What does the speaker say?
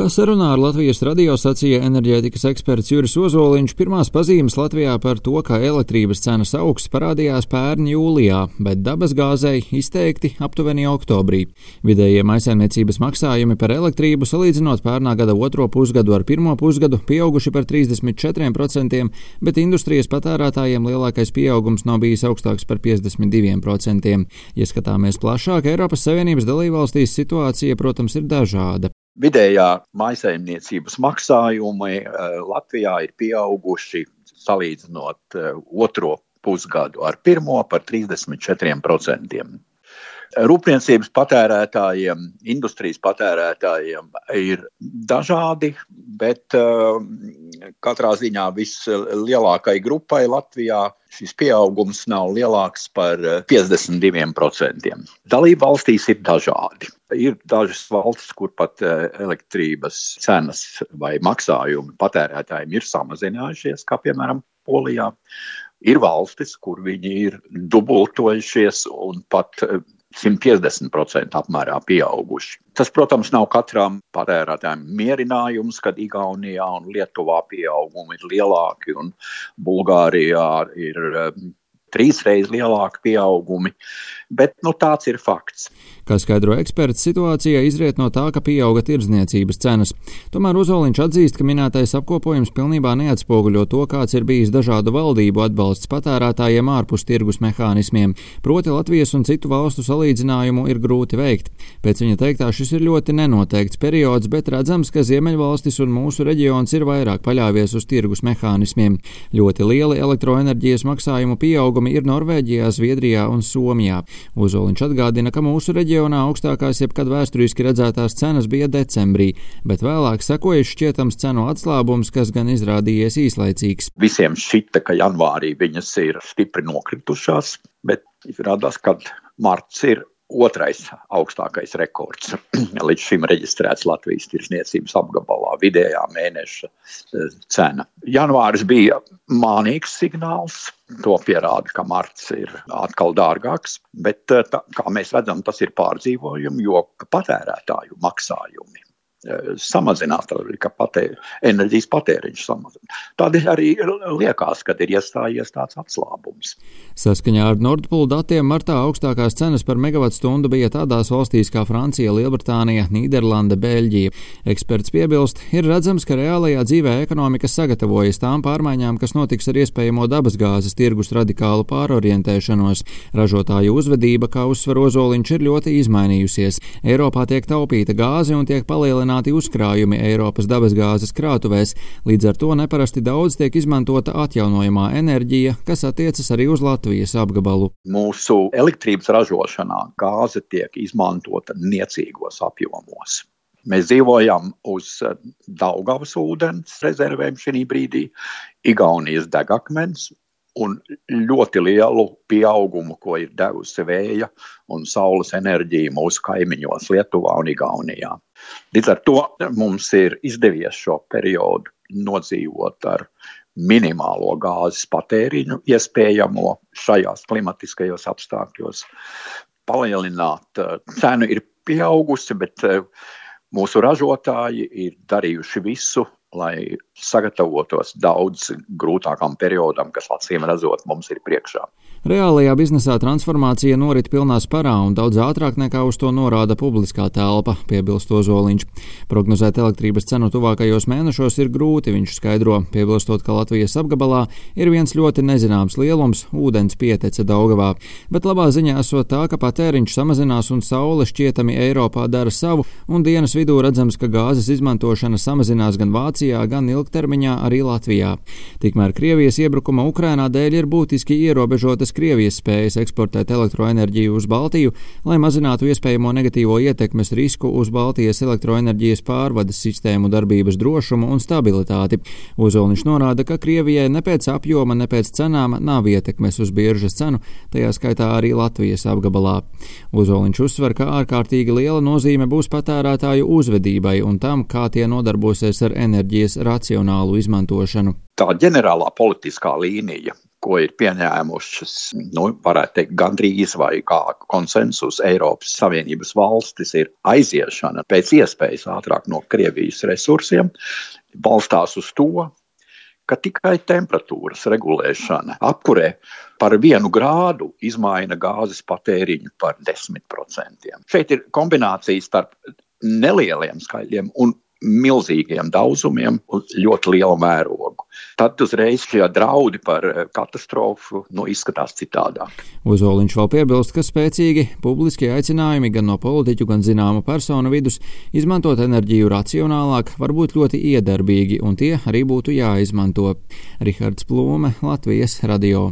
Kā sarunā ar Latvijas radio sacīja enerģētikas eksperts Juris Ozoliņš, pirmās pazīmes Latvijā par to, ka elektrības cenas augsts parādījās pērn jūlijā, bet dabas gāzei izteikti aptuveni oktobrī. Vidējie maisaimniecības maksājumi par elektrību salīdzinot pērnā gada otro pusgadu ar pirmo pusgadu pieauguši par 34%, bet industrijas patērētājiem lielākais pieaugums nav bijis augstāks par 52%. Ja skatāmies plašāk, Eiropas Savienības dalībvalstīs situācija, protams, ir dažāda. Vidējā maisaimniecības maksājumi eh, Latvijā ir pieauguši salīdzinot eh, otro pusgadu ar pirmo par 34%. Rūpniecības patērētājiem, industrijas patērētājiem ir dažādi, bet uh, katrā ziņā vislielākai grupai Latvijā šis pieaugums nav lielāks par 52%. Dalība valstīs ir dažādi. Ir dažas valstis, kur pat uh, elektrības cenas vai maksājumi patērētājiem ir samazinājušies, kā piemēram Polijā. Ir valstis, kur viņi ir dubultojušies un pat uh, 150% apmērā pieauguši. Tas, protams, nav katram patērētājam mierinājums, kad Igaunijā un Lietuvā pieaugumi ir lielāki un Bulgārijā ir um, trīsreiz lielāki pieaugumi, bet nu, tāds ir fakts. Kā skaidro eksperts, situācija izriet no tā, ka pieauga tirdzniecības cenas. Tomēr Uzoliņš atzīst, ka minētais apkopojums pilnībā neatspoguļo to, kāds ir bijis dažādu valdību atbalsts patērētājiem ārpus tirgus mehānismiem. Proti Latvijas un citu valstu salīdzinājumu ir grūti veikt. Pēc viņa teiktā šis ir ļoti nenoteikts periods, bet redzams, ka Ziemeļvalstis un mūsu reģions ir vairāk paļāvies uz tirgus mehānismiem. Ļoti lieli elektroenerģijas maksājumu pieaugumi ir Norvēģijā, Zviedrijā un Somijā. Uzoliņš atgādina, ka mūsu reģionā augstākās jebkad vēsturiski redzētās cenas bija decembrī, bet vēlāk sekoja šķietams cenu atslābums, kas gan izrādījies īslaicīgs. Visiem šķita, ka janvārī viņas ir stipri nokritušās, bet izrādās, ka marts ir otrais augstākais rekords līdz šim reģistrēts Latvijas tirsniecības apgabalā - vidējā mēneša eh, cena. Janvāris bija mānīgs signāls. To pierāda, ka marts ir atkal dārgāks, bet, eh, tā, kā mēs redzam, tas ir pārdzīvojumi, jo patērētāju maksājumi samazināt, ka patē, enerģijas patēriņš samazinās. Tādēļ arī liekas, ka ir iestājies tāds atslābums. Saskaņā ar Nordpūlu datiem martā augstākās cenas par megawattstundu bija tādās valstīs kā Francija, Lielbritānija, Nīderlande, Beļģija. Eksperts piebilst, ir redzams, ka reālajā dzīvē ekonomika sagatavojas tām pārmaiņām, kas notiks ar iespējamo dabasgāzes tirgus radikālu pārorientēšanos. Ražotāju uzvedība, kā uzsver Ozoliņš, ir ļoti izmainījusies. Eiropā tiek taupīta gāze un tiek palielināta palielināti uzkrājumi Eiropas dabasgāzes krātuvēs, līdz ar to neparasti daudz tiek izmantota atjaunojamā enerģija, kas attiecas arī uz Latvijas apgabalu. Mūsu elektrības ražošanā gāze tiek izmantota niecīgos apjomos. Mēs dzīvojam uz Daugavas ūdens rezervēm šī brīdī, Igaunijas degakmens un ļoti lielu pieaugumu, ko ir devusi vēja un saules enerģija mūsu kaimiņos, Lietuvā un Igaunijā. Līdz ar to mums ir izdevies šo periodu nodzīvot ar minimālo gāzes patēriņu, iespējamo šajos klimatiskajos apstākļos. Palielināt eh, cenu ir pieaugusi, bet eh, mūsu ražotāji ir darījuši visu, lai sagatavotos daudz grūtākam periodam, kas acīm redzot mums ir priekšā. Reālajā biznesā transformācija norit pilnā sparā un daudz ātrāk nekā uz to norāda publiskā telpa, piebilst Ozoliņš. Prognozēt elektrības cenu tuvākajos mēnešos ir grūti, viņš skaidro, piebilstot, ka Latvijas apgabalā ir viens ļoti nezināms lielums - ūdens pietece Daugavā. Bet labā ziņā esot tā, ka patēriņš samazinās un saule šķietami Eiropā dara savu, un dienas vidū redzams, ka gāzes izmantošana samazinās gan Vācijā, gan ilgtermiņā arī Latvijā. Tikmēr Krievijas iebrukuma Ukrainā dēļ ir būtiski ierobežotas Krievijas spējas eksportēt elektroenerģiju uz Baltiju, lai mazinātu iespējamo negatīvo ietekmes risku uz Baltijas elektroenerģijas pārvades sistēmu darbības drošumu un stabilitāti. Uzolniņš norāda, ka Krievijai ne pēc apjoma, ne pēc cenām nav ietekmes uz biržas cenu, tajā skaitā arī Latvijas apgabalā. Uzoliņš uzsver, ka ārkārtīgi liela nozīme būs patērētāju uzvedībai un tam, kā tie nodarbosies ar enerģijas racionālu izmantošanu. Tā ģenerālā politiskā līnija ko ir pieņēmušas, nu, varētu teikt, gandrīz vai kā konsensus Eiropas Savienības valstis, ir aiziešana pēc iespējas ātrāk no Krievijas resursiem, balstās uz to, ka tikai temperatūras regulēšana apkurē par vienu grādu izmaina gāzes patēriņu par 10%. Šeit ir kombinācija starp nelieliem skaļiem un milzīgiem daudzumiem un ļoti lielu mērogu. Tad uzreiz šie draudi par eh, katastrofu nu, izskatās citādāk. Uzoliņš vēl piebilst, ka spēcīgi publiskie aicinājumi gan no politiķu, gan zināmu personu vidus izmantot enerģiju racionālāk var būt ļoti iedarbīgi, un tie arī būtu jāizmanto. Rihards Plūme, Latvijas radio.